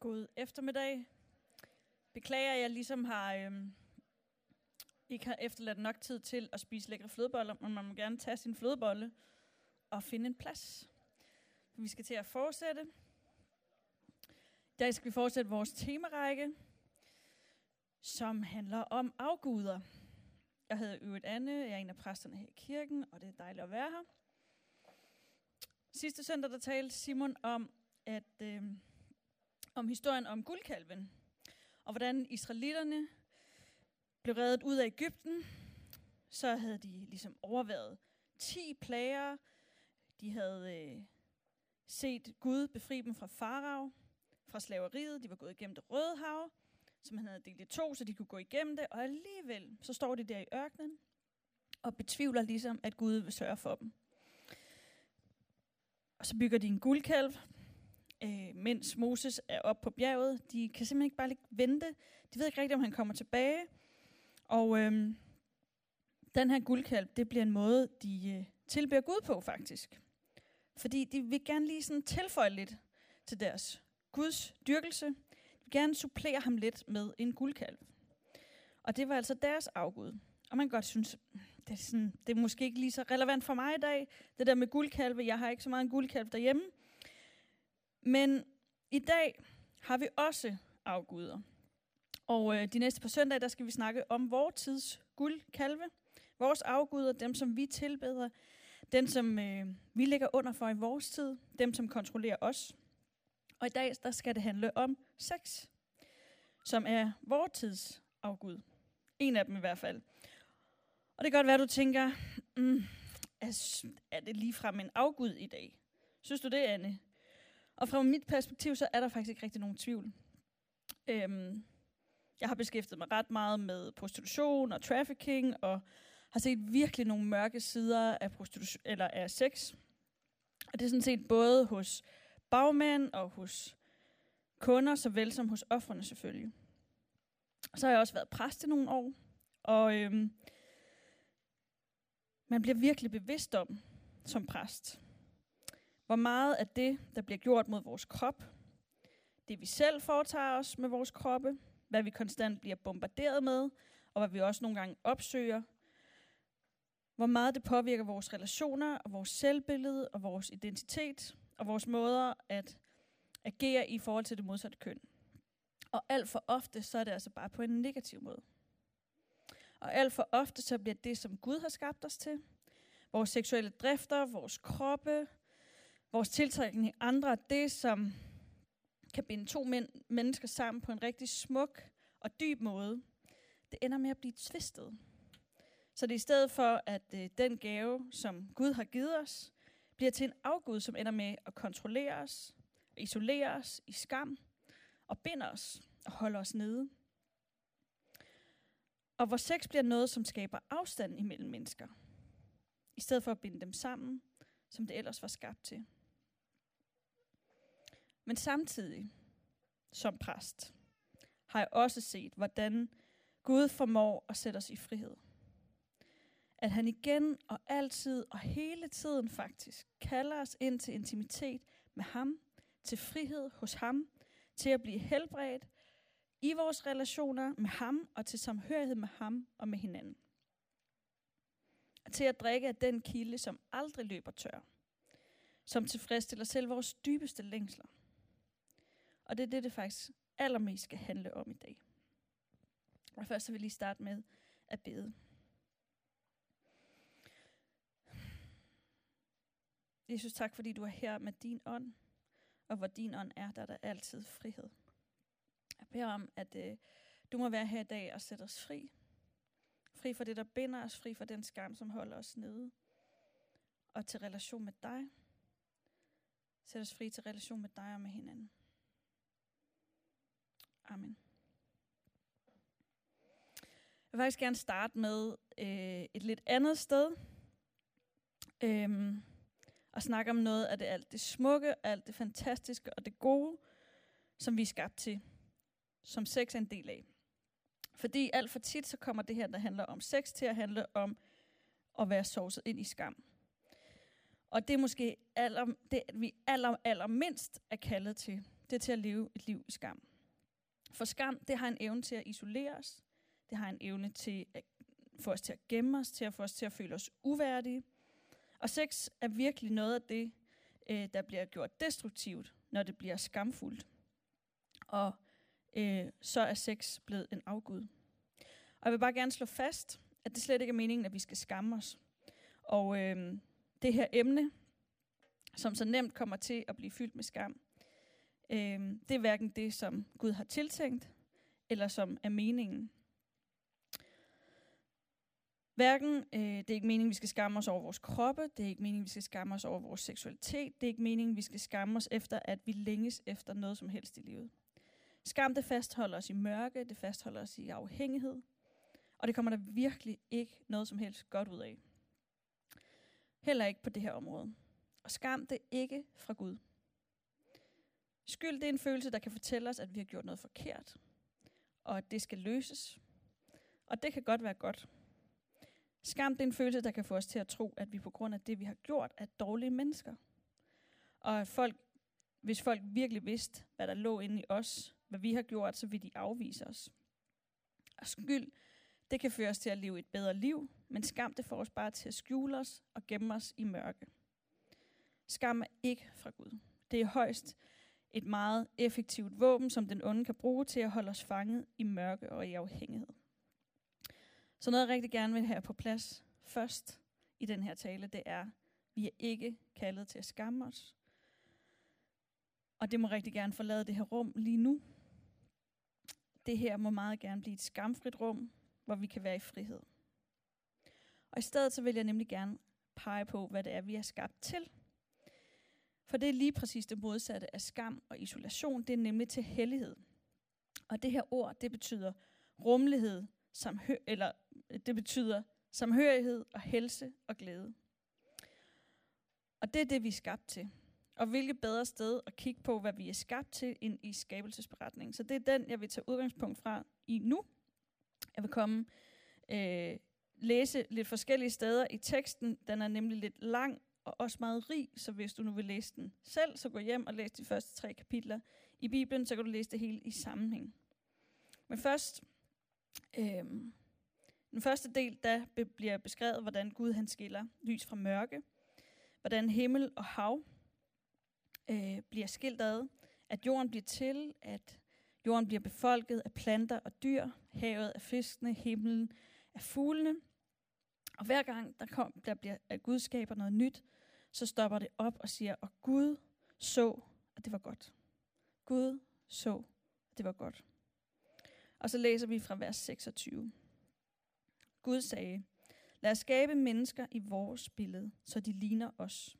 God eftermiddag. Beklager, at jeg ligesom har øhm, ikke har efterladt nok tid til at spise lækre flødeboller, men man må gerne tage sin flødebolle og finde en plads. Vi skal til at fortsætte. I dag skal vi fortsætte vores temarække, som handler om afguder. Jeg hedder Øvet Anne, jeg er en af præsterne her i kirken, og det er dejligt at være her. Sidste søndag der talte Simon om, at øh, om historien om guldkalven, og hvordan israelitterne blev reddet ud af Ægypten. Så havde de ligesom overværet 10 plager. De havde øh, set Gud befri dem fra farao, fra slaveriet. De var gået igennem det røde hav, som han havde delt i to, så de kunne gå igennem det. Og alligevel, så står de der i ørkenen og betvivler ligesom, at Gud vil sørge for dem. Og så bygger de en guldkalv, øh, mens Moses er oppe på bjerget. De kan simpelthen ikke bare lige vente. De ved ikke rigtigt, om han kommer tilbage. Og øh, den her guldkalv, det bliver en måde, de øh, tilbeder Gud på faktisk. Fordi de vil gerne lige sådan tilføje lidt til deres Guds dyrkelse. De vil gerne supplere ham lidt med en guldkalv. Og det var altså deres afgud. Og man kan godt synes, det er, sådan, det er måske ikke lige så relevant for mig i dag, det der med guldkalve. Jeg har ikke så meget en guldkalv derhjemme. Men i dag har vi også afguder. Og øh, de næste par søndage, der skal vi snakke om vores tids guldkalve. Vores afguder, dem som vi tilbeder. dem som øh, vi ligger under for i vores tid. Dem som kontrollerer os. Og i dag, der skal det handle om sex. Som er vores tids afgud. En af dem i hvert fald. Og det kan godt være, du tænker, mm, er det ligefrem en afgud i dag? Synes du det, Anne? Og fra mit perspektiv, så er der faktisk ikke rigtig nogen tvivl. Øhm, jeg har beskæftiget mig ret meget med prostitution og trafficking, og har set virkelig nogle mørke sider af, prostitution, eller af sex. Og det er sådan set både hos bagmænd og hos kunder, såvel som hos offerne selvfølgelig. Så har jeg også været præst i nogle år, og øhm, man bliver virkelig bevidst om som præst, hvor meget af det, der bliver gjort mod vores krop, det vi selv foretager os med vores kroppe, hvad vi konstant bliver bombarderet med, og hvad vi også nogle gange opsøger, hvor meget det påvirker vores relationer og vores selvbillede og vores identitet og vores måder at agere i forhold til det modsatte køn. Og alt for ofte, så er det altså bare på en negativ måde. Og alt for ofte, så bliver det, som Gud har skabt os til, vores seksuelle drifter, vores kroppe, vores tiltrækning i andre, det som kan binde to men- mennesker sammen på en rigtig smuk og dyb måde, det ender med at blive tvistet. Så det er i stedet for, at øh, den gave, som Gud har givet os, bliver til en afgud, som ender med at kontrollere os, isolere os i skam og binder os og holder os nede. Og hvor sex bliver noget, som skaber afstand imellem mennesker, i stedet for at binde dem sammen, som det ellers var skabt til. Men samtidig, som præst, har jeg også set, hvordan Gud formår at sætte os i frihed. At han igen og altid og hele tiden faktisk kalder os ind til intimitet med ham, til frihed hos ham, til at blive helbredt i vores relationer med ham og til samhørighed med ham og med hinanden. Og til at drikke af den kilde, som aldrig løber tør, som tilfredsstiller selv vores dybeste længsler. Og det er det, det faktisk allermest skal handle om i dag. Og først så vil jeg lige starte med at bede. Jesus, tak fordi du er her med din ånd, og hvor din ånd er, der er der altid frihed. Jeg beder om, at øh, du må være her i dag og sætte os fri. Fri for det, der binder os, fri for den skam, som holder os nede. Og til relation med dig. Sæt os fri til relation med dig og med hinanden. Amen. Jeg vil faktisk gerne starte med øh, et lidt andet sted. Øhm, og snakke om noget af det alt det smukke, alt det fantastiske og det gode, som vi er skabt til, som sex er en del af. Fordi alt for tit, så kommer det her, der handler om sex, til at handle om at være sovset ind i skam. Og det er måske aller, det, vi aller, aller mindst er kaldet til, det er til at leve et liv i skam. For skam, det har en evne til at isolere os. Det har en evne til at få os til at gemme os, til at få os til at føle os uværdige. Og sex er virkelig noget af det, øh, der bliver gjort destruktivt, når det bliver skamfuldt. Og øh, så er sex blevet en afgud. Og jeg vil bare gerne slå fast, at det slet ikke er meningen, at vi skal skamme os. Og øh, det her emne, som så nemt kommer til at blive fyldt med skam, øh, det er hverken det, som Gud har tiltænkt, eller som er meningen. Hverken, øh, det er ikke meningen, vi skal skamme os over vores kroppe, det er ikke meningen, vi skal skamme os over vores seksualitet, det er ikke meningen, vi skal skamme os efter, at vi længes efter noget som helst i livet. Skam, det fastholder os i mørke, det fastholder os i afhængighed, og det kommer der virkelig ikke noget som helst godt ud af. Heller ikke på det her område. Og skam, det er ikke fra Gud. Skyld, det er en følelse, der kan fortælle os, at vi har gjort noget forkert, og at det skal løses. Og det kan godt være godt. Skam, det er en følelse, der kan få os til at tro, at vi på grund af det, vi har gjort, er dårlige mennesker. Og at folk, hvis folk virkelig vidste, hvad der lå inde i os, hvad vi har gjort, så ville de afvise os. Og skyld, det kan føre os til at leve et bedre liv, men skam, det får os bare til at skjule os og gemme os i mørke. Skam er ikke fra Gud. Det er højst et meget effektivt våben, som den onde kan bruge til at holde os fanget i mørke og i afhængighed. Så noget, jeg rigtig gerne vil have på plads først i den her tale, det er, vi er ikke kaldet til at skamme os. Og det må rigtig gerne forlade det her rum lige nu. Det her må meget gerne blive et skamfrit rum, hvor vi kan være i frihed. Og i stedet så vil jeg nemlig gerne pege på, hvad det er, vi er skabt til. For det er lige præcis det modsatte af skam og isolation. Det er nemlig til hellighed. Og det her ord, det betyder rummelighed, samhør, eller øh, det betyder samhørighed og helse og glæde. Og det er det, vi er skabt til. Og hvilket bedre sted at kigge på, hvad vi er skabt til, end i skabelsesberetningen. Så det er den, jeg vil tage udgangspunkt fra i nu. Jeg vil komme øh, læse lidt forskellige steder i teksten. Den er nemlig lidt lang og også meget rig, så hvis du nu vil læse den selv, så gå hjem og læs de første tre kapitler i Bibelen, så kan du læse det hele i sammenhæng. Men først, øh, den første del, der bliver beskrevet, hvordan Gud han skiller lys fra mørke, hvordan himmel og hav øh, bliver skilt ad, at jorden bliver til, at jorden bliver befolket af planter og dyr, havet af fiskene, himlen af fuglene. Og hver gang der, kom, der bliver, at Gud skaber noget nyt, så stopper det op og siger, og Gud så, at det var godt. Gud så, at det var godt. Og så læser vi fra vers 26. Gud sagde, lad os skabe mennesker i vores billede, så de ligner os.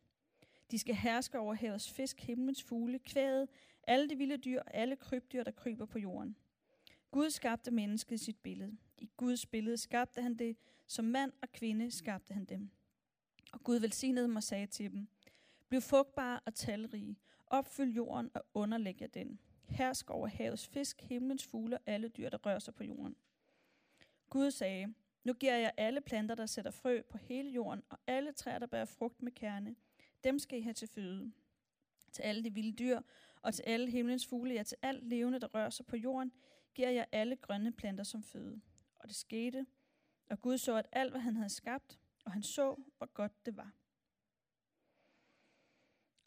De skal herske over havets fisk, himlens fugle, kvædet, alle de vilde dyr og alle krybdyr, der kryber på jorden. Gud skabte mennesket i sit billede. I Guds billede skabte han det, som mand og kvinde skabte han dem. Og Gud velsignede dem og sagde til dem, Bliv frugtbare og talrige, opfyld jorden og underlæg jer den. Hersk over havets fisk, himlens fugle og alle dyr, der rører sig på jorden. Gud sagde, nu giver jeg alle planter, der sætter frø på hele jorden, og alle træer, der bærer frugt med kerne. Dem skal I have til føde. Til alle de vilde dyr, og til alle himlens fugle, ja til alt levende, der rører sig på jorden, giver jeg alle grønne planter som føde. Og det skete, og Gud så, at alt, hvad han havde skabt, og han så, hvor godt det var.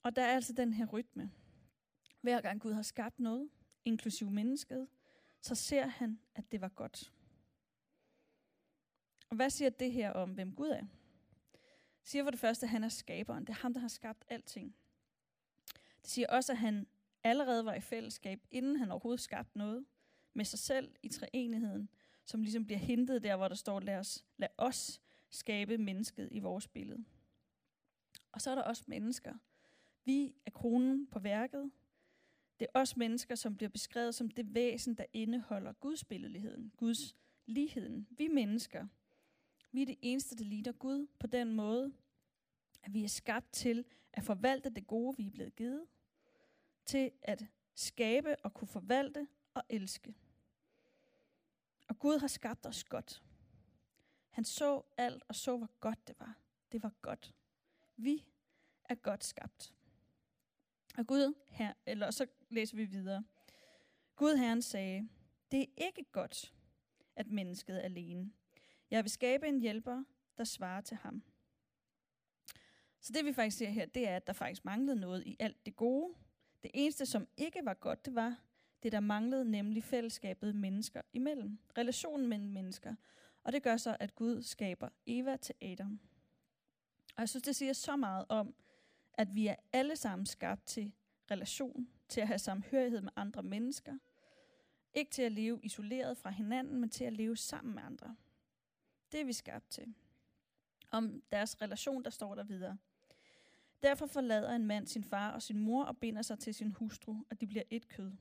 Og der er altså den her rytme. Hver gang Gud har skabt noget, inklusiv mennesket, så ser han, at det var godt. Og hvad siger det her om, hvem Gud er? Det siger for det første, at han er skaberen. Det er ham, der har skabt alting. Det siger også, at han allerede var i fællesskab, inden han overhovedet skabte noget, med sig selv i treenigheden, som ligesom bliver hintet der, hvor der står, lad os, lad os skabe mennesket i vores billede. Og så er der også mennesker. Vi er kronen på værket. Det er også mennesker, som bliver beskrevet som det væsen, der indeholder Guds billedligheden, Guds ligheden. Vi mennesker, vi er det eneste, der ligner Gud på den måde, at vi er skabt til at forvalte det gode, vi er blevet givet, til at skabe og kunne forvalte og elske. Og Gud har skabt os godt. Han så alt og så, hvor godt det var. Det var godt. Vi er godt skabt. Og Gud, her, eller så læser vi videre. Gud Herren sagde, det er ikke godt, at mennesket er alene. Jeg vil skabe en hjælper, der svarer til ham. Så det vi faktisk ser her, det er, at der faktisk manglede noget i alt det gode. Det eneste, som ikke var godt, det var det, der manglede, nemlig fællesskabet mennesker imellem. Relationen mellem mennesker. Og det gør så, at Gud skaber Eva til Adam. Og jeg synes, det siger så meget om, at vi er alle sammen skabt til relation, til at have samhørighed med andre mennesker. Ikke til at leve isoleret fra hinanden, men til at leve sammen med andre. Det er vi skabt til. Om deres relation, der står der videre. Derfor forlader en mand sin far og sin mor og binder sig til sin hustru, og de bliver et kød.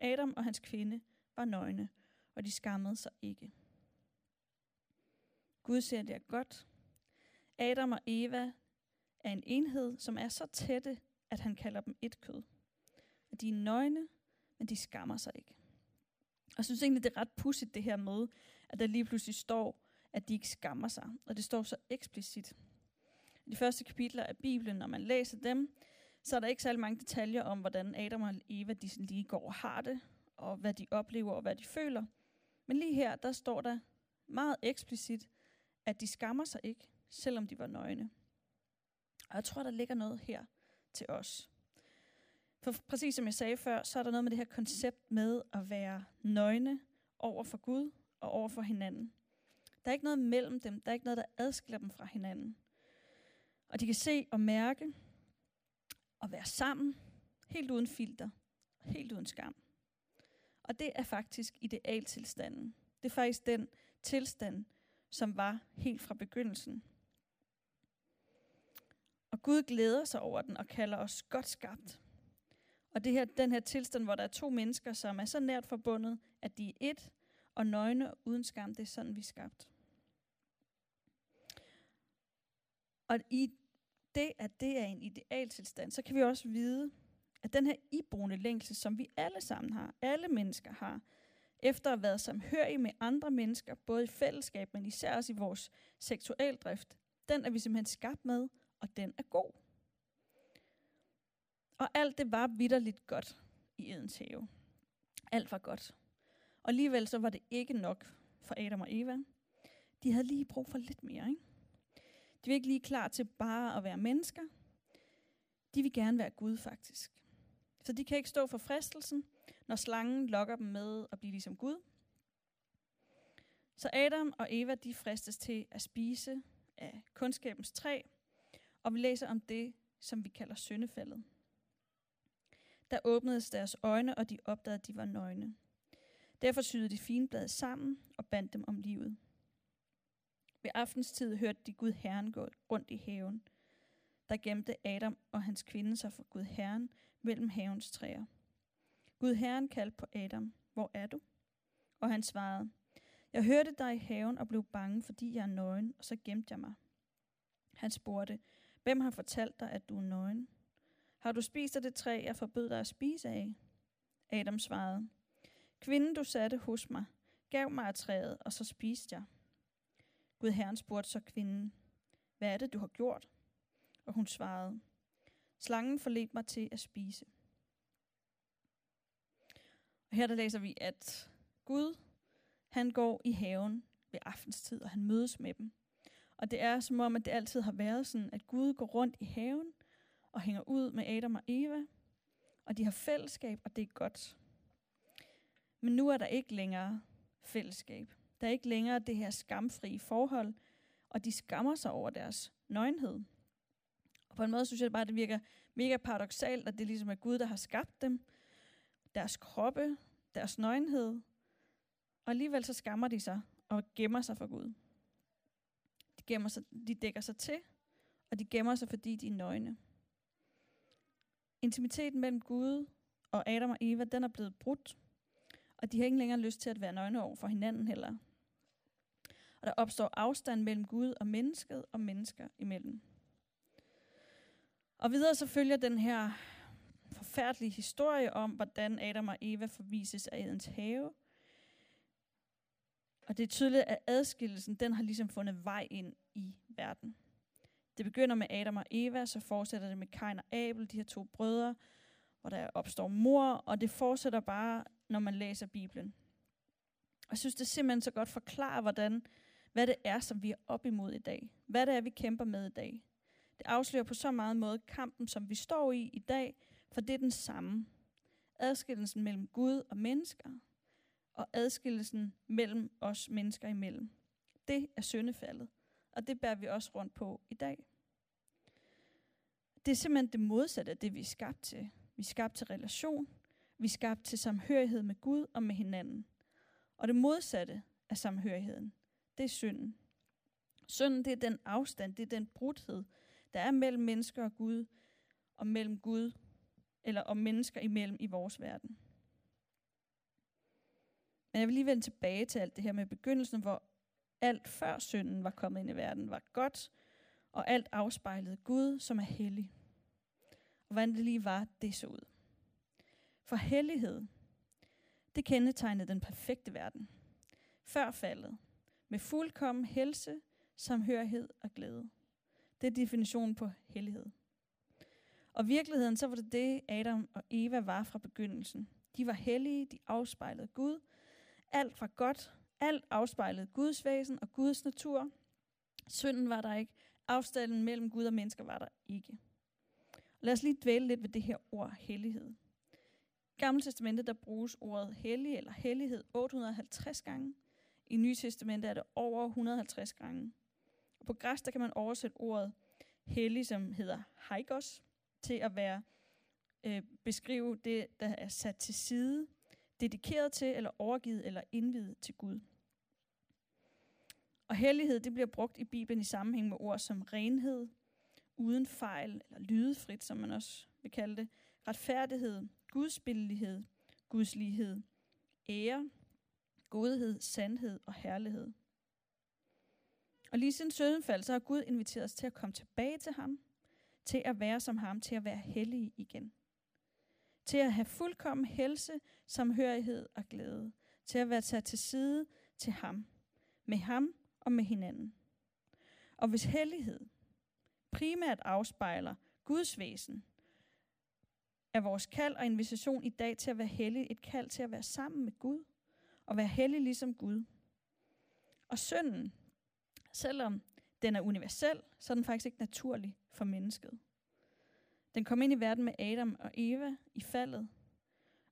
Adam og hans kvinde var nøgne, og de skammede sig ikke. Gud ser det er godt. Adam og Eva er en enhed, som er så tætte, at han kalder dem et kød. At de er nøgne, men de skammer sig ikke. Og jeg synes egentlig, det er ret pudsigt det her med, at der lige pludselig står, at de ikke skammer sig. Og det står så eksplicit. I de første kapitler af Bibelen, når man læser dem, så er der ikke særlig mange detaljer om, hvordan Adam og Eva de lige går og har det, og hvad de oplever og hvad de føler. Men lige her, der står der meget eksplicit, at de skammer sig ikke, selvom de var nøgne. Og jeg tror, der ligger noget her til os. For præcis som jeg sagde før, så er der noget med det her koncept med at være nøgne over for Gud og over for hinanden. Der er ikke noget mellem dem. Der er ikke noget, der adskiller dem fra hinanden. Og de kan se og mærke og være sammen, helt uden filter, helt uden skam. Og det er faktisk idealtilstanden. Det er faktisk den tilstand, som var helt fra begyndelsen. Og Gud glæder sig over den og kalder os godt skabt. Og det her, den her tilstand, hvor der er to mennesker, som er så nært forbundet, at de er et og nøgne og uden skam, det er sådan, vi er skabt. Og i det, at det er en idealtilstand, så kan vi også vide, at den her iboende længsel, som vi alle sammen har, alle mennesker har, efter at have været samhørige med andre mennesker, både i fællesskab, men især også i vores seksualdrift, den er vi simpelthen skabt med, og den er god. Og alt det var vidderligt godt i Edens have. Alt var godt. Og alligevel så var det ikke nok for Adam og Eva. De havde lige brug for lidt mere, ikke? De var ikke lige klar til bare at være mennesker. De vil gerne være Gud, faktisk. Så de kan ikke stå for fristelsen, når slangen lokker dem med at blive ligesom Gud. Så Adam og Eva, de fristes til at spise af kundskabens træ, og vi læser om det, som vi kalder syndefaldet. Der åbnedes deres øjne, og de opdagede, at de var nøgne. Derfor syede de finblade sammen og bandt dem om livet. Ved aftenstid hørte de Gud Herren gå rundt i haven. Der gemte Adam og hans kvinde sig for Gud Herren mellem havens træer. Gud Herren kaldte på Adam, hvor er du? Og han svarede, jeg hørte dig i haven og blev bange, fordi jeg er nøgen, og så gemte jeg mig. Han spurgte, hvem har fortalt dig, at du er nøgen? Har du spist af det træ, jeg forbød dig at spise af? Adam svarede, kvinden du satte hos mig, gav mig af træet, og så spiste jeg. Gud Herren spurgte så kvinden, hvad er det, du har gjort? Og hun svarede, slangen forledte mig til at spise. Og her der læser vi, at Gud, han går i haven ved aftenstid, og han mødes med dem. Og det er som om, at det altid har været sådan, at Gud går rundt i haven og hænger ud med Adam og Eva, og de har fællesskab, og det er godt. Men nu er der ikke længere fællesskab. Der er ikke længere det her skamfri forhold, og de skammer sig over deres nøgenhed. Og på en måde synes jeg bare, at det virker mega paradoxalt, at det ligesom er Gud, der har skabt dem, deres kroppe, deres nøgenhed, og alligevel så skammer de sig og gemmer sig for Gud. De, gemmer sig, de dækker sig til, og de gemmer sig, fordi de er nøgne. Intimiteten mellem Gud og Adam og Eva, den er blevet brudt, og de har ikke længere lyst til at være nøgne over for hinanden heller. Og der opstår afstand mellem Gud og mennesket og mennesker imellem. Og videre så følger den her forfærdelige historie om, hvordan Adam og Eva forvises af Edens have. Og det er tydeligt, at adskillelsen den har ligesom fundet vej ind i verden. Det begynder med Adam og Eva, så fortsætter det med Kain og Abel, de her to brødre, hvor der opstår mor, og det fortsætter bare, når man læser Bibelen. Og jeg synes, det simpelthen så godt forklarer, hvordan, hvad det er, som vi er op imod i dag. Hvad det er, vi kæmper med i dag. Det afslører på så meget måde kampen, som vi står i i dag, for det er den samme. Adskillelsen mellem Gud og mennesker, og adskillelsen mellem os mennesker imellem. Det er syndefaldet, og det bærer vi også rundt på i dag. Det er simpelthen det modsatte af det, vi er skabt til. Vi er skabt til relation, vi er skabt til samhørighed med Gud og med hinanden. Og det modsatte af samhørigheden, det er synden. Synden, det er den afstand, det er den brudhed, der er mellem mennesker og Gud, og mellem Gud, eller om mennesker imellem i vores verden. Men jeg vil lige vende tilbage til alt det her med begyndelsen, hvor alt før synden var kommet ind i verden, var godt, og alt afspejlede Gud, som er hellig. Og hvordan det lige var, det så ud. For hellighed, det kendetegnede den perfekte verden. Før faldet, med fuldkommen helse, samhørighed og glæde. Det er definitionen på hellighed. Og i virkeligheden, så var det det, Adam og Eva var fra begyndelsen. De var hellige, de afspejlede Gud. Alt var godt, alt afspejlede Guds væsen og Guds natur. Synden var der ikke. Afstanden mellem Gud og mennesker var der ikke. Lad os lige dvæle lidt ved det her ord hellighed. I Gamle Testamentet der bruges ordet hellig eller hellighed 850 gange. I Nye Testamentet er det over 150 gange. Og på græs der kan man oversætte ordet hellig, som hedder haikos, til at være øh, beskrive det, der er sat til side, dedikeret til, eller overgivet, eller indvidet til Gud. Og hellighed, det bliver brugt i Bibelen i sammenhæng med ord som renhed, uden fejl, eller lydefrit, som man også vil kalde det, retfærdighed, gudsbillighed, gudslighed, ære, godhed, sandhed og herlighed. Og lige siden sødenfald, så har Gud inviteret os til at komme tilbage til ham, til at være som ham, til at være hellige igen. Til at have fuldkommen helse, samhørighed og glæde. Til at være sat til side til ham. Med ham og med hinanden. Og hvis hellighed primært afspejler Guds væsen, er vores kald og invitation i dag til at være hellig et kald til at være sammen med Gud og være hellig ligesom Gud. Og synden, selvom den er universel, så er den faktisk ikke naturlig for mennesket. Den kom ind i verden med Adam og Eva i faldet.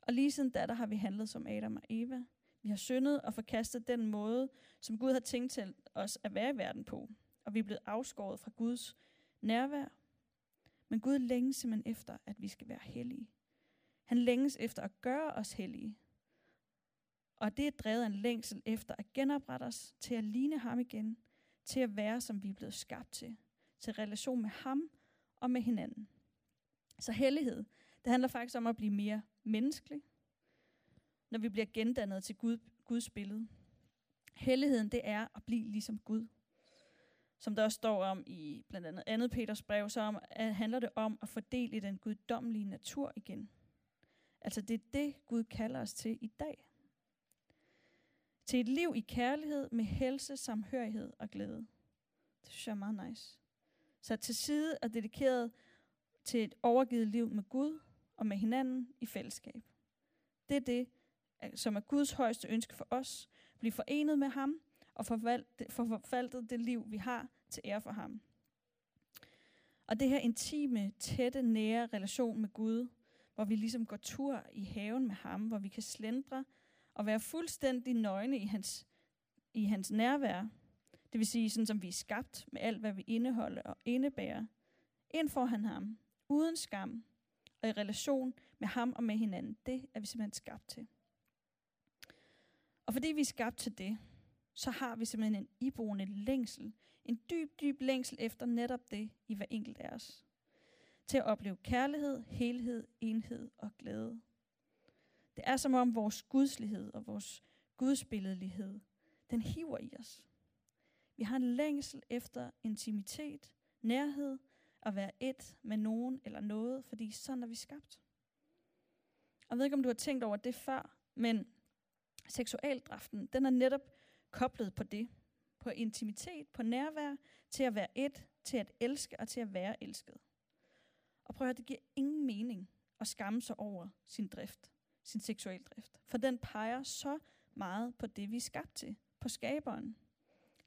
Og lige siden da, der har vi handlet som Adam og Eva. Vi har syndet og forkastet den måde, som Gud har tænkt til os at være i verden på. Og vi er blevet afskåret fra Guds nærvær. Men Gud længes simpelthen efter, at vi skal være hellige. Han længes efter at gøre os hellige. Og det er drevet af en længsel efter at genoprette os, til at ligne ham igen, til at være, som vi er blevet skabt til, til relation med ham og med hinanden. Så hellighed, det handler faktisk om at blive mere menneskelig, når vi bliver gendannet til Gud, Guds billede. Helligheden, det er at blive ligesom Gud. Som der også står om i blandt andet andet Peters brev, så om, at handler det om at fordele i den guddommelige natur igen. Altså det er det, Gud kalder os til i dag. Til et liv i kærlighed med helse, samhørighed og glæde. Det synes jeg er meget nice sat til side og dedikeret til et overgivet liv med Gud og med hinanden i fællesskab. Det er det, øh, som er Guds højeste ønske for os. Blive forenet med ham og forvaltet det liv, vi har til ære for ham. Og det her intime, tætte, nære relation med Gud, hvor vi ligesom går tur i haven med ham, hvor vi kan slendre og være fuldstændig nøgne i hans, i hans nærvær. Det vil sige, sådan som vi er skabt med alt, hvad vi indeholder og indebærer. Ind for han ham, uden skam og i relation med ham og med hinanden. Det er vi simpelthen skabt til. Og fordi vi er skabt til det, så har vi simpelthen en iboende længsel. En dyb, dyb længsel efter netop det i hver enkelt af os. Til at opleve kærlighed, helhed, enhed og glæde. Det er som om vores gudslighed og vores gudsbilledelighed, den hiver i os. Vi har en længsel efter intimitet, nærhed, at være et med nogen eller noget, fordi sådan er vi skabt. Og jeg ved ikke, om du har tænkt over det før, men seksualdraften, den er netop koblet på det. På intimitet, på nærvær, til at være et, til at elske og til at være elsket. Og prøv at høre, det giver ingen mening at skamme sig over sin drift, sin seksualdrift. For den peger så meget på det, vi er skabt til, på skaberen.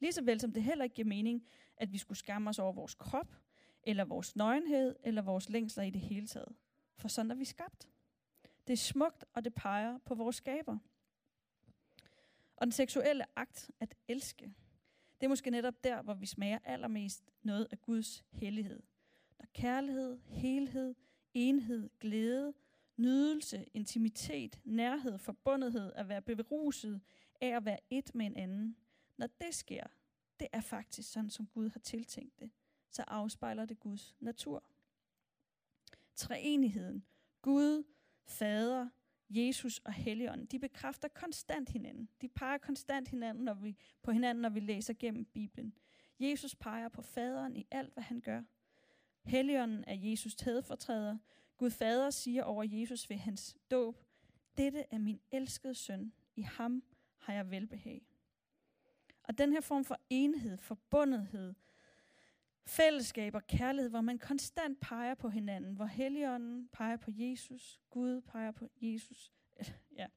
Ligeså vel som det heller ikke giver mening, at vi skulle skamme os over vores krop, eller vores nøgenhed, eller vores længsler i det hele taget. For sådan er vi skabt. Det er smukt, og det peger på vores skaber. Og den seksuelle akt at elske, det er måske netop der, hvor vi smager allermest noget af Guds hellighed. Der kærlighed, helhed, enhed, glæde, nydelse, intimitet, nærhed, forbundethed, at være beruset af at være et med en anden. Når det sker, det er faktisk sådan, som Gud har tiltænkt det. Så afspejler det Guds natur. Treenigheden, Gud, Fader, Jesus og Helligånden, de bekræfter konstant hinanden. De peger konstant hinanden, når vi, på hinanden, når vi læser gennem Bibelen. Jesus peger på faderen i alt, hvad han gør. Helligånden er Jesus tædefortræder. Gud fader siger over Jesus ved hans dåb, dette er min elskede søn, i ham har jeg velbehag. Og den her form for enhed, forbundethed, fællesskab og kærlighed, hvor man konstant peger på hinanden, hvor Helligånden peger på Jesus, Gud peger på Jesus, ja,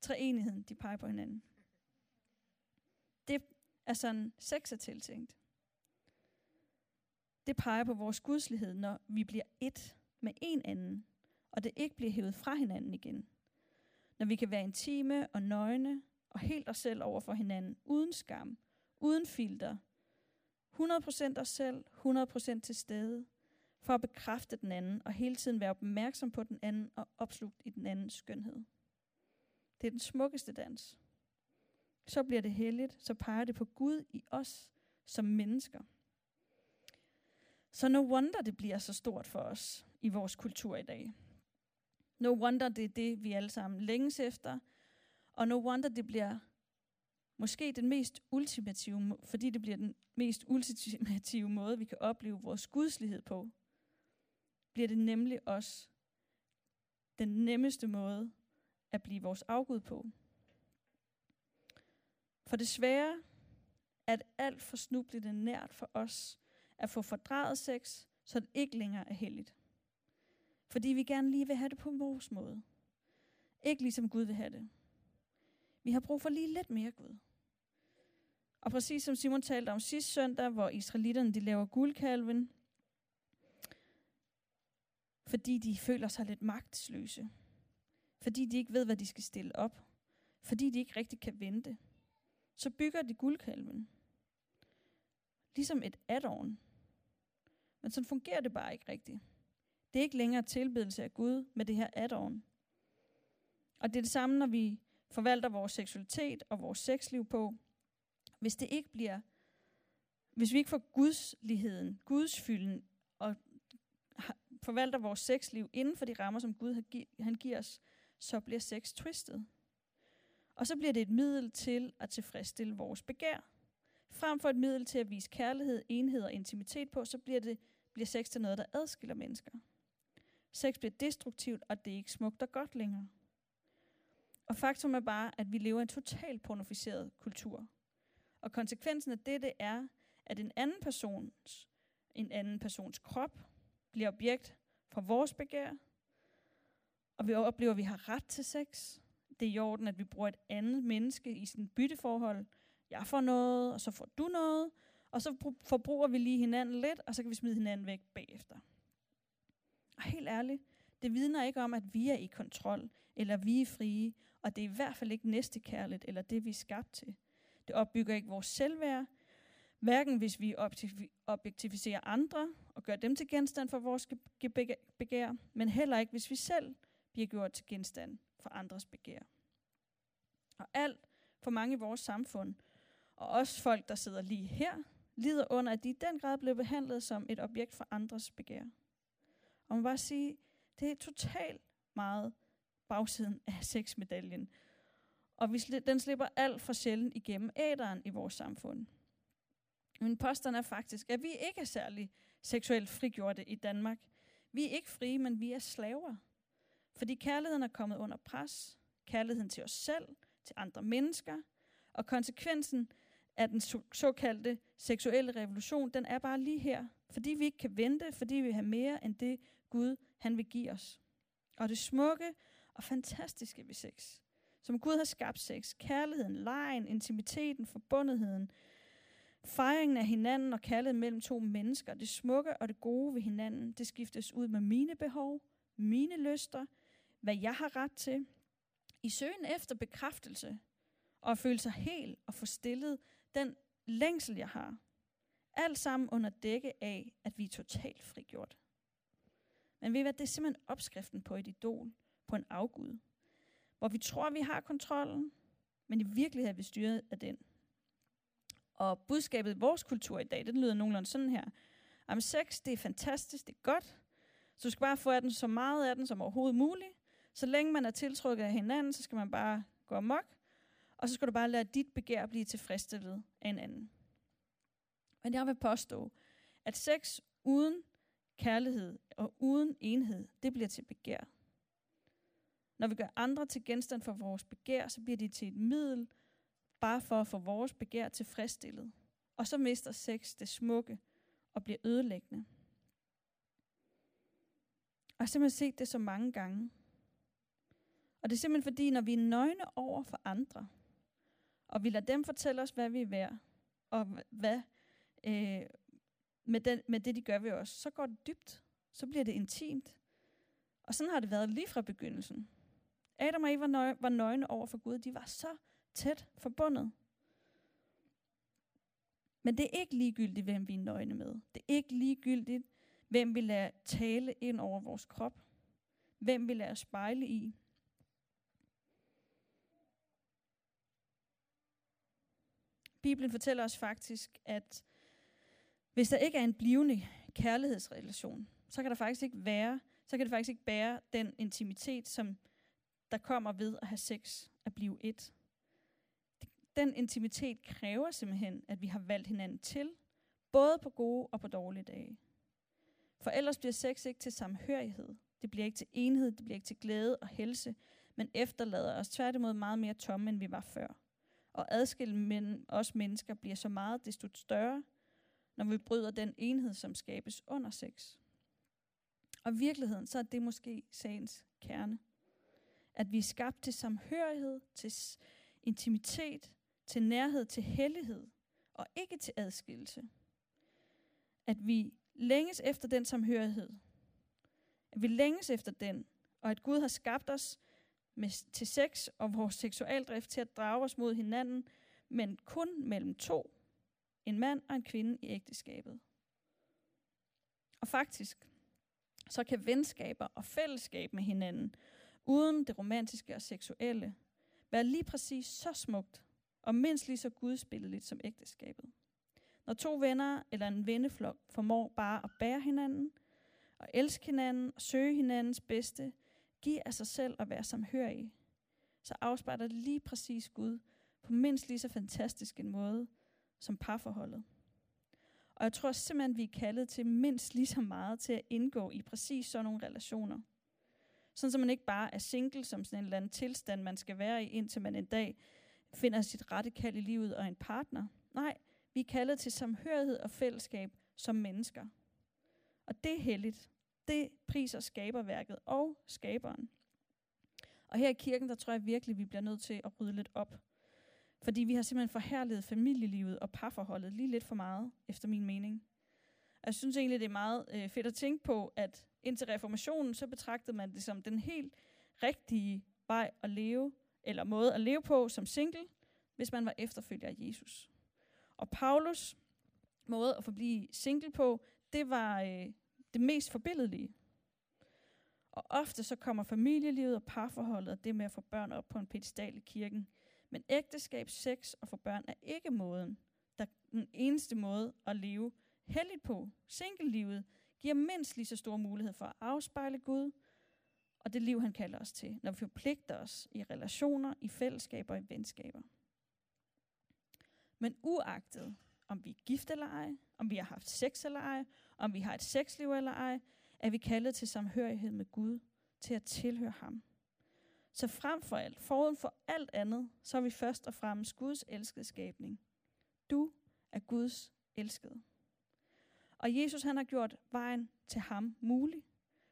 treenigheden, de peger på hinanden. Det er sådan, sex er tiltænkt. Det peger på vores gudslighed, når vi bliver et med en anden, og det ikke bliver hævet fra hinanden igen. Når vi kan være intime og nøgne og helt os selv over for hinanden, uden skam, uden filter, 100% os selv, 100% til stede, for at bekræfte den anden, og hele tiden være opmærksom på den anden og opslugt i den andens skønhed. Det er den smukkeste dans. Så bliver det helligt, så peger det på Gud i os som mennesker. Så no wonder det bliver så stort for os i vores kultur i dag. No wonder det er det, vi alle sammen længes efter, og no wonder det bliver Måske den mest ultimative, fordi det bliver den mest ultimative måde, vi kan opleve vores gudslighed på, bliver det nemlig også den nemmeste måde at blive vores afgud på. For desværre er det alt for snublende nært for os at få fordraget sex, så det ikke længere er heldigt. Fordi vi gerne lige vil have det på vores måde. Ikke ligesom Gud vil have det. Vi har brug for lige lidt mere Gud. Og præcis som Simon talte om sidste søndag, hvor israelitterne de laver guldkalven, fordi de føler sig lidt magtesløse. Fordi de ikke ved, hvad de skal stille op. Fordi de ikke rigtig kan vente. Så bygger de guldkalven. Ligesom et add-on. Men sådan fungerer det bare ikke rigtigt. Det er ikke længere tilbedelse af Gud med det her add-on. Og det er det samme, når vi forvalter vores seksualitet og vores sexliv på, hvis det ikke bliver, hvis vi ikke får gudsligheden, gudsfylden og forvalter vores sexliv inden for de rammer, som Gud han giver os, så bliver sex twistet. Og så bliver det et middel til at tilfredsstille vores begær. Frem for et middel til at vise kærlighed, enhed og intimitet på, så bliver, det, bliver sex til noget, der adskiller mennesker. Sex bliver destruktivt, og det er ikke smukt og godt længere. Og faktum er bare, at vi lever i en totalt pornoficeret kultur. Og konsekvensen af dette er, at en anden persons, en anden persons krop bliver objekt for vores begær, og vi oplever, at vi har ret til sex. Det er i orden, at vi bruger et andet menneske i sådan et bytteforhold. Jeg får noget, og så får du noget, og så forbruger vi lige hinanden lidt, og så kan vi smide hinanden væk bagefter. Og helt ærligt, det vidner ikke om, at vi er i kontrol, eller vi er frie, og det er i hvert fald ikke næstekærligt, eller det vi er skabt til. Det opbygger ikke vores selvværd, hverken hvis vi objektificerer andre og gør dem til genstand for vores begær, men heller ikke hvis vi selv bliver gjort til genstand for andres begær. Og alt for mange i vores samfund, og også folk, der sidder lige her, lider under, at de i den grad blev behandlet som et objekt for andres begær. Og man bare sige, det er totalt meget bagsiden af sexmedaljen, og vi den slipper alt for sjældent igennem æderen i vores samfund. Men påstanden er faktisk, at vi ikke er særlig seksuelt frigjorte i Danmark. Vi er ikke frie, men vi er slaver. Fordi kærligheden er kommet under pres. Kærligheden til os selv, til andre mennesker. Og konsekvensen af den såkaldte seksuelle revolution, den er bare lige her. Fordi vi ikke kan vente, fordi vi vil have mere end det Gud, han vil give os. Og det smukke og fantastiske ved sex, som Gud har skabt sex, kærligheden, lejen, intimiteten, forbundetheden, fejringen af hinanden og kærligheden mellem to mennesker, det smukke og det gode ved hinanden, det skiftes ud med mine behov, mine lyster, hvad jeg har ret til, i søgen efter bekræftelse, og at føle sig helt og forstillet, den længsel, jeg har. Alt sammen under dække af, at vi er totalt frigjort. Men ved I hvad, det er simpelthen opskriften på et idol, på en afgud, hvor vi tror, vi har kontrollen, men i virkeligheden er vi styret af den. Og budskabet i vores kultur i dag, det lyder nogenlunde sådan her. Am sex, det er fantastisk, det er godt, så du skal bare få af den så meget af den som overhovedet muligt. Så længe man er tiltrukket af hinanden, så skal man bare gå amok, og så skal du bare lade dit begær blive tilfredsstillet af en anden. Men jeg vil påstå, at sex uden kærlighed og uden enhed, det bliver til begær. Når vi gør andre til genstand for vores begær, så bliver de til et middel, bare for at få vores begær tilfredsstillet. Og så mister sex det smukke og bliver ødelæggende. Og jeg har simpelthen set det så mange gange. Og det er simpelthen fordi, når vi er nøgne over for andre, og vi lader dem fortælle os, hvad vi er værd, og hvad øh, med, den, med det, de gør ved os, så går det dybt. Så bliver det intimt. Og sådan har det været lige fra begyndelsen. Adam og Eva var, var nøgne over for Gud. De var så tæt forbundet. Men det er ikke ligegyldigt, hvem vi er nøgne med. Det er ikke ligegyldigt, hvem vi lader tale ind over vores krop. Hvem vi lader spejle i. Bibelen fortæller os faktisk, at hvis der ikke er en blivende kærlighedsrelation, så kan der faktisk ikke være, så kan det faktisk ikke bære den intimitet, som der kommer ved at have sex, at blive et. Den intimitet kræver simpelthen, at vi har valgt hinanden til, både på gode og på dårlige dage. For ellers bliver sex ikke til samhørighed. Det bliver ikke til enhed, det bliver ikke til glæde og helse, men efterlader os tværtimod meget mere tomme, end vi var før. Og adskille men os mennesker bliver så meget desto større, når vi bryder den enhed, som skabes under sex. Og i virkeligheden, så er det måske sagens kerne. At vi er skabt til samhørighed, til intimitet, til nærhed, til hellighed, og ikke til adskillelse. At vi længes efter den samhørighed. At vi længes efter den, og at Gud har skabt os med, til sex og vores seksualdrift til at drage os mod hinanden, men kun mellem to, en mand og en kvinde i ægteskabet. Og faktisk, så kan venskaber og fællesskab med hinanden, uden det romantiske og seksuelle, være lige præcis så smukt og mindst lige så gudspilleligt som ægteskabet. Når to venner eller en venneflok formår bare at bære hinanden, og elske hinanden og søge hinandens bedste, give af sig selv og være samhørige, så afspejler det lige præcis Gud på mindst lige så fantastisk en måde som parforholdet. Og jeg tror simpelthen, vi er kaldet til mindst lige så meget til at indgå i præcis sådan nogle relationer. Sådan så man ikke bare er single som sådan en eller anden tilstand, man skal være i, indtil man en dag finder sit rette kald i livet og en partner. Nej, vi er kaldet til samhørighed og fællesskab som mennesker. Og det er heldigt. Det priser skaberværket og skaberen. Og her i kirken, der tror jeg virkelig, vi bliver nødt til at rydde lidt op. Fordi vi har simpelthen forhærlet familielivet og parforholdet lige lidt for meget, efter min mening. Jeg synes egentlig, det er meget øh, fedt at tænke på, at indtil reformationen, så betragtede man det som den helt rigtige vej at leve, eller måde at leve på som single, hvis man var efterfølger af Jesus. Og Paulus måde at forblive single på, det var øh, det mest forbilledelige. Og ofte så kommer familielivet og parforholdet og det med at få børn op på en pedestal i kirken. Men ægteskab, sex og få børn er ikke måden, der den eneste måde at leve heldigt på. Single-livet giver mindst lige så stor mulighed for at afspejle Gud og det liv, han kalder os til, når vi forpligter os i relationer, i fællesskaber og i venskaber. Men uagtet, om vi er gift eller ej, om vi har haft sex eller ej, om vi har et sexliv eller ej, er vi kaldet til samhørighed med Gud, til at tilhøre ham. Så frem for alt, foruden for alt andet, så er vi først og fremmest Guds elskede skabning. Du er Guds elskede. Og Jesus han har gjort vejen til ham mulig.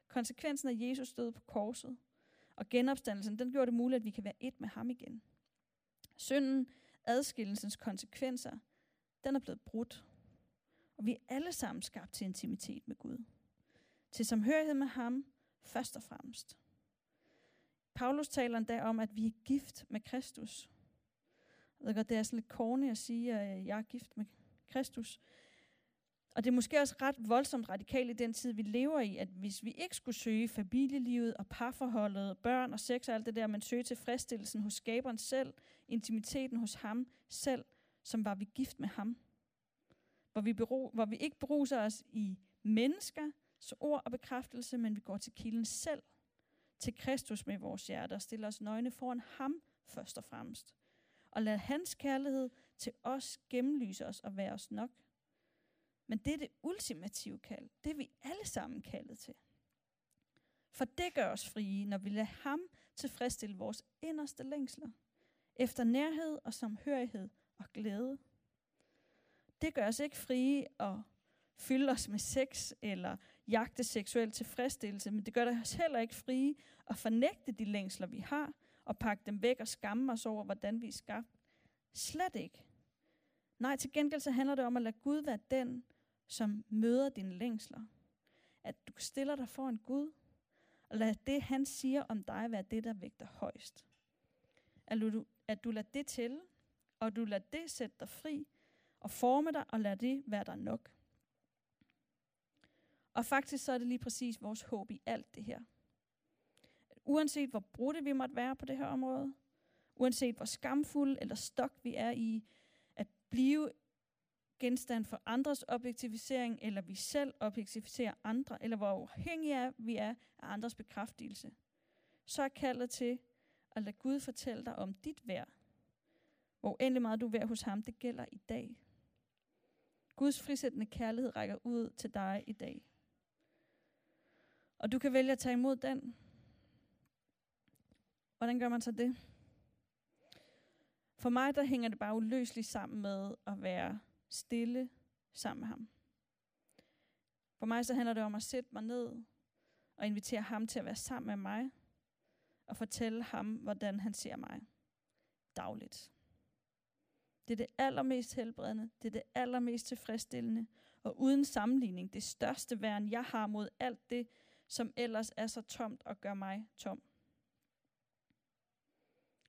Konsekvensen af Jesus død på korset og genopstandelsen, den gjorde det muligt, at vi kan være et med ham igen. Synden, adskillelsens konsekvenser, den er blevet brudt. Og vi er alle sammen skabt til intimitet med Gud. Til samhørighed med ham, først og fremmest. Paulus taler endda om, at vi er gift med Kristus. Jeg ved godt, det er sådan lidt kornigt at sige, at jeg er gift med Kristus. Og det er måske også ret voldsomt radikalt i den tid, vi lever i, at hvis vi ikke skulle søge familielivet og parforholdet, børn og sex og alt det der, men søge tilfredsstillelsen hos skaberen selv, intimiteten hos ham selv, som var vi gift med ham. Hvor vi, bero, hvor vi ikke bruser os i mennesker, så ord og bekræftelse, men vi går til kilden selv, til Kristus med vores hjerte og stiller os nøgne foran ham først og fremmest. Og lad hans kærlighed til os gennemlyse os og være os nok. Men det er det ultimative kald. Det er vi alle sammen kaldet til. For det gør os frie, når vi lader ham tilfredsstille vores inderste længsler. Efter nærhed og samhørighed og glæde. Det gør os ikke frie og fylde os med sex eller jagte seksuel tilfredsstillelse, men det gør os heller ikke frie at fornægte de længsler, vi har, og pakke dem væk og skamme os over, hvordan vi er skabt. Slet ikke. Nej, til gengæld så handler det om at lade Gud være den, som møder dine længsler. At du stiller dig for en Gud, og lad det, han siger om dig, være det, der vægter højst. At du, at du lader det til, og du lader det sætte dig fri, og forme dig, og lad det være der nok. Og faktisk så er det lige præcis vores håb i alt det her. Uanset hvor brudte vi måtte være på det her område, uanset hvor skamfulde eller stok vi er i at blive genstand for andres objektivisering, eller vi selv objektiviserer andre, eller hvor afhængige er, vi er af andres bekræftelse, så er kaldet til at lade Gud fortælle dig om dit værd. Hvor endelig meget du er værd hos ham, det gælder i dag. Guds frisættende kærlighed rækker ud til dig i dag. Og du kan vælge at tage imod den. Hvordan gør man så det? For mig der hænger det bare uløseligt sammen med at være stille sammen med ham. For mig så handler det om at sætte mig ned og invitere ham til at være sammen med mig og fortælle ham, hvordan han ser mig dagligt. Det er det allermest helbredende, det er det allermest tilfredsstillende, og uden sammenligning det største værn, jeg har mod alt det, som ellers er så tomt og gør mig tom.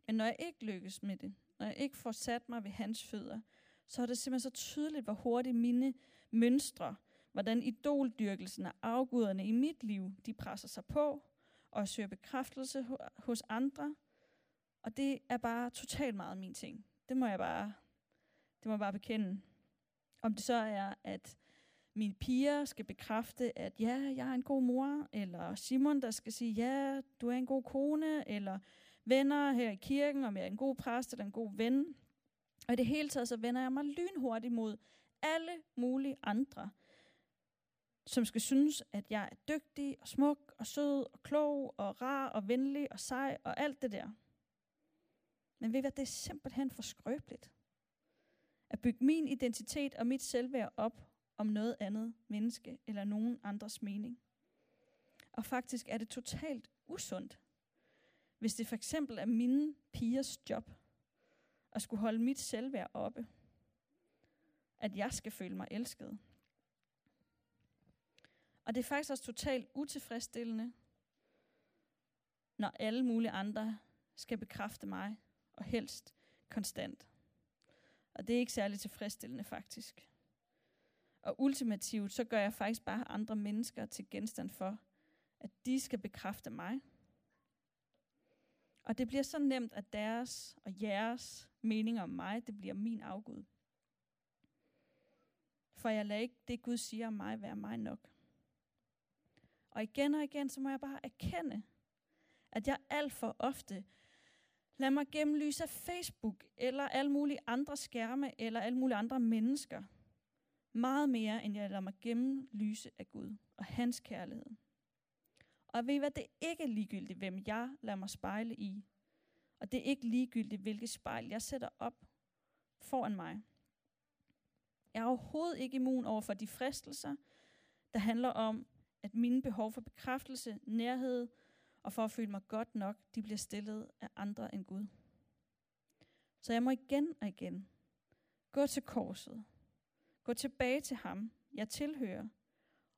Men når jeg ikke lykkes med det, når jeg ikke får sat mig ved hans fødder, så er det simpelthen så tydeligt, hvor hurtigt mine mønstre, hvordan idoldyrkelsen af afguderne i mit liv, de presser sig på og søger bekræftelse hos andre. Og det er bare totalt meget min ting. Det må jeg bare, det må jeg bare bekende. Om det så er, at mine piger skal bekræfte, at ja, jeg er en god mor, eller Simon, der skal sige, ja, du er en god kone, eller venner her i kirken, om jeg er en god præst eller en god ven. Og i det hele taget, så vender jeg mig lynhurtigt mod alle mulige andre, som skal synes, at jeg er dygtig og smuk og sød og klog og rar og venlig og sej og alt det der. Men ved I hvad, det er simpelthen for skrøbeligt. At bygge min identitet og mit selvværd op om noget andet menneske eller nogen andres mening. Og faktisk er det totalt usundt, hvis det for eksempel er mine pigers job at skulle holde mit selvværd oppe. At jeg skal føle mig elsket. Og det er faktisk også totalt utilfredsstillende, når alle mulige andre skal bekræfte mig, og helst konstant. Og det er ikke særlig tilfredsstillende faktisk. Og ultimativt, så gør jeg faktisk bare andre mennesker til genstand for, at de skal bekræfte mig. Og det bliver så nemt, at deres og jeres mening om mig, det bliver min afgud. For jeg lader ikke det, Gud siger om mig, være mig nok. Og igen og igen, så må jeg bare erkende, at jeg alt for ofte lader mig gennemlyse af Facebook, eller alle mulige andre skærme, eller alle mulige andre mennesker, meget mere, end jeg lader mig gennemlyse af Gud og hans kærlighed. Og ved I hvad, det er ikke ligegyldigt, hvem jeg lader mig spejle i. Og det er ikke ligegyldigt, hvilket spejl jeg sætter op foran mig. Jeg er overhovedet ikke immun over for de fristelser, der handler om at mine behov for bekræftelse, nærhed og for at føle mig godt nok, de bliver stillet af andre end Gud. Så jeg må igen og igen gå til korset, gå tilbage til ham, jeg tilhører,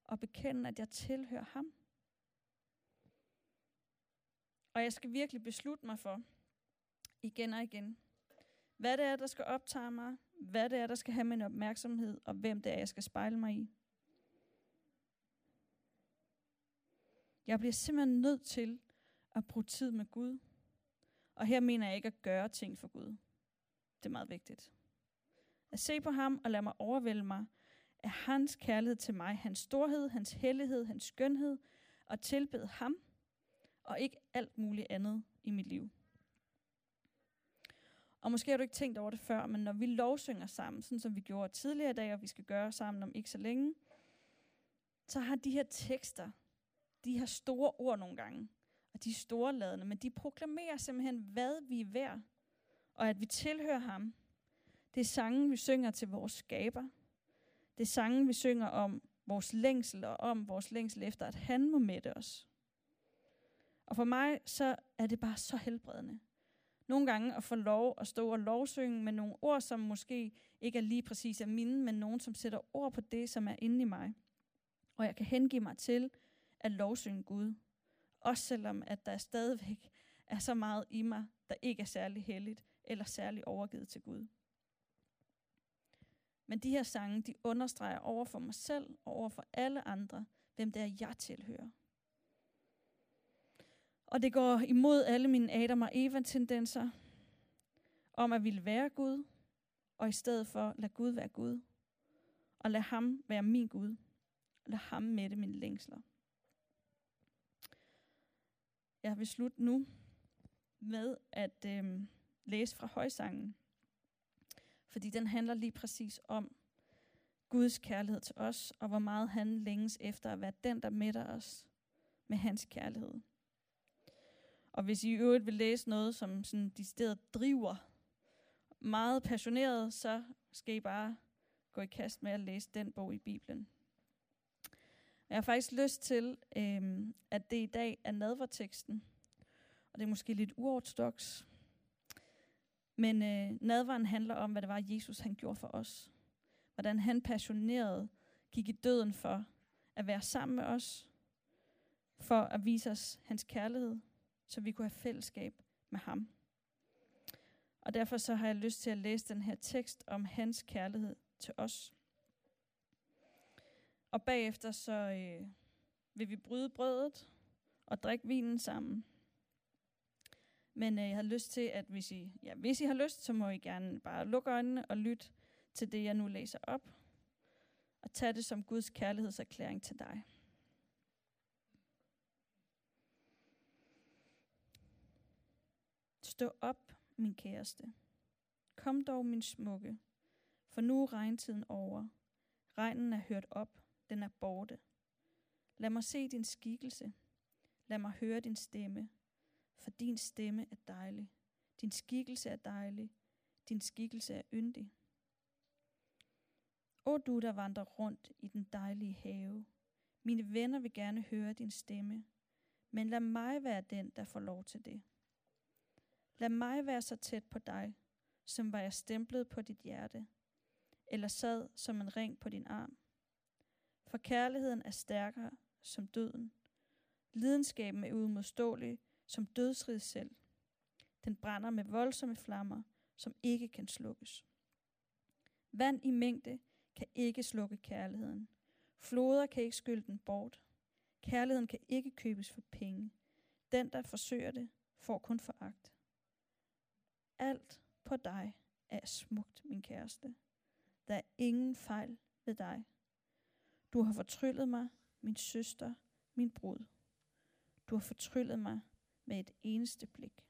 og bekende, at jeg tilhører ham. Og jeg skal virkelig beslutte mig for, igen og igen, hvad det er, der skal optage mig, hvad det er, der skal have min opmærksomhed, og hvem det er, jeg skal spejle mig i. Jeg bliver simpelthen nødt til at bruge tid med Gud. Og her mener jeg ikke at gøre ting for Gud. Det er meget vigtigt. At se på ham og lade mig overvælde mig af hans kærlighed til mig, hans storhed, hans hellighed, hans skønhed, og tilbede ham, og ikke alt muligt andet i mit liv. Og måske har du ikke tænkt over det før, men når vi lovsynger sammen, sådan som vi gjorde tidligere i dag, og vi skal gøre sammen om ikke så længe, så har de her tekster, de har store ord nogle gange, og de er storladende, men de proklamerer simpelthen, hvad vi er værd, og at vi tilhører ham. Det er sangen, vi synger til vores skaber. Det er sangen, vi synger om vores længsel, og om vores længsel efter, at han må mætte os. Og for mig, så er det bare så helbredende. Nogle gange at få lov at stå og lovsynge med nogle ord, som måske ikke er lige præcis af mine, men nogen, som sætter ord på det, som er inde i mig. Og jeg kan hengive mig til at lovsynge Gud. Også selvom, at der stadigvæk er så meget i mig, der ikke er særlig helligt eller særlig overgivet til Gud. Men de her sange, de understreger over for mig selv og over for alle andre, hvem det er, jeg tilhører. Og det går imod alle mine Adam og Eva-tendenser om at ville være Gud, og i stedet for lade Gud være Gud, og lade ham være min Gud, og lade ham mætte mine længsler. Jeg vil slutte nu med at øh, læse fra højsangen, fordi den handler lige præcis om Guds kærlighed til os, og hvor meget han længes efter at være den, der mætter os med hans kærlighed. Og hvis I i øvrigt vil læse noget, som sådan de steder driver meget passioneret, så skal I bare gå i kast med at læse den bog i Bibelen. Jeg har faktisk lyst til, øhm, at det i dag er nadverteksten. Og det er måske lidt uortodox. Men øh, nadveren handler om, hvad det var, Jesus han gjorde for os. Hvordan han passioneret gik i døden for at være sammen med os. For at vise os hans kærlighed så vi kunne have fællesskab med ham. Og derfor så har jeg lyst til at læse den her tekst om hans kærlighed til os. Og bagefter så øh, vil vi bryde brødet og drikke vinen sammen. Men øh, jeg har lyst til, at hvis I, ja, hvis I har lyst, så må I gerne bare lukke øjnene og lytte til det, jeg nu læser op. Og tage det som Guds kærlighedserklæring til dig. Stå op, min kæreste. Kom dog, min smukke, for nu er regntiden over. Regnen er hørt op, den er borte. Lad mig se din skikkelse. Lad mig høre din stemme, for din stemme er dejlig. Din skikkelse er dejlig. Din skikkelse er yndig. O du, der vandrer rundt i den dejlige have. Mine venner vil gerne høre din stemme, men lad mig være den, der får lov til det. Lad mig være så tæt på dig, som var jeg stemplet på dit hjerte, eller sad som en ring på din arm. For kærligheden er stærkere som døden. Lidenskaben er udmodståelig som dødsrid selv. Den brænder med voldsomme flammer, som ikke kan slukkes. Vand i mængde kan ikke slukke kærligheden. Floder kan ikke skylde den bort. Kærligheden kan ikke købes for penge. Den, der forsøger det, får kun foragt. Alt på dig er smukt, min kæreste. Der er ingen fejl ved dig. Du har fortryllet mig, min søster, min brud. Du har fortryllet mig med et eneste blik.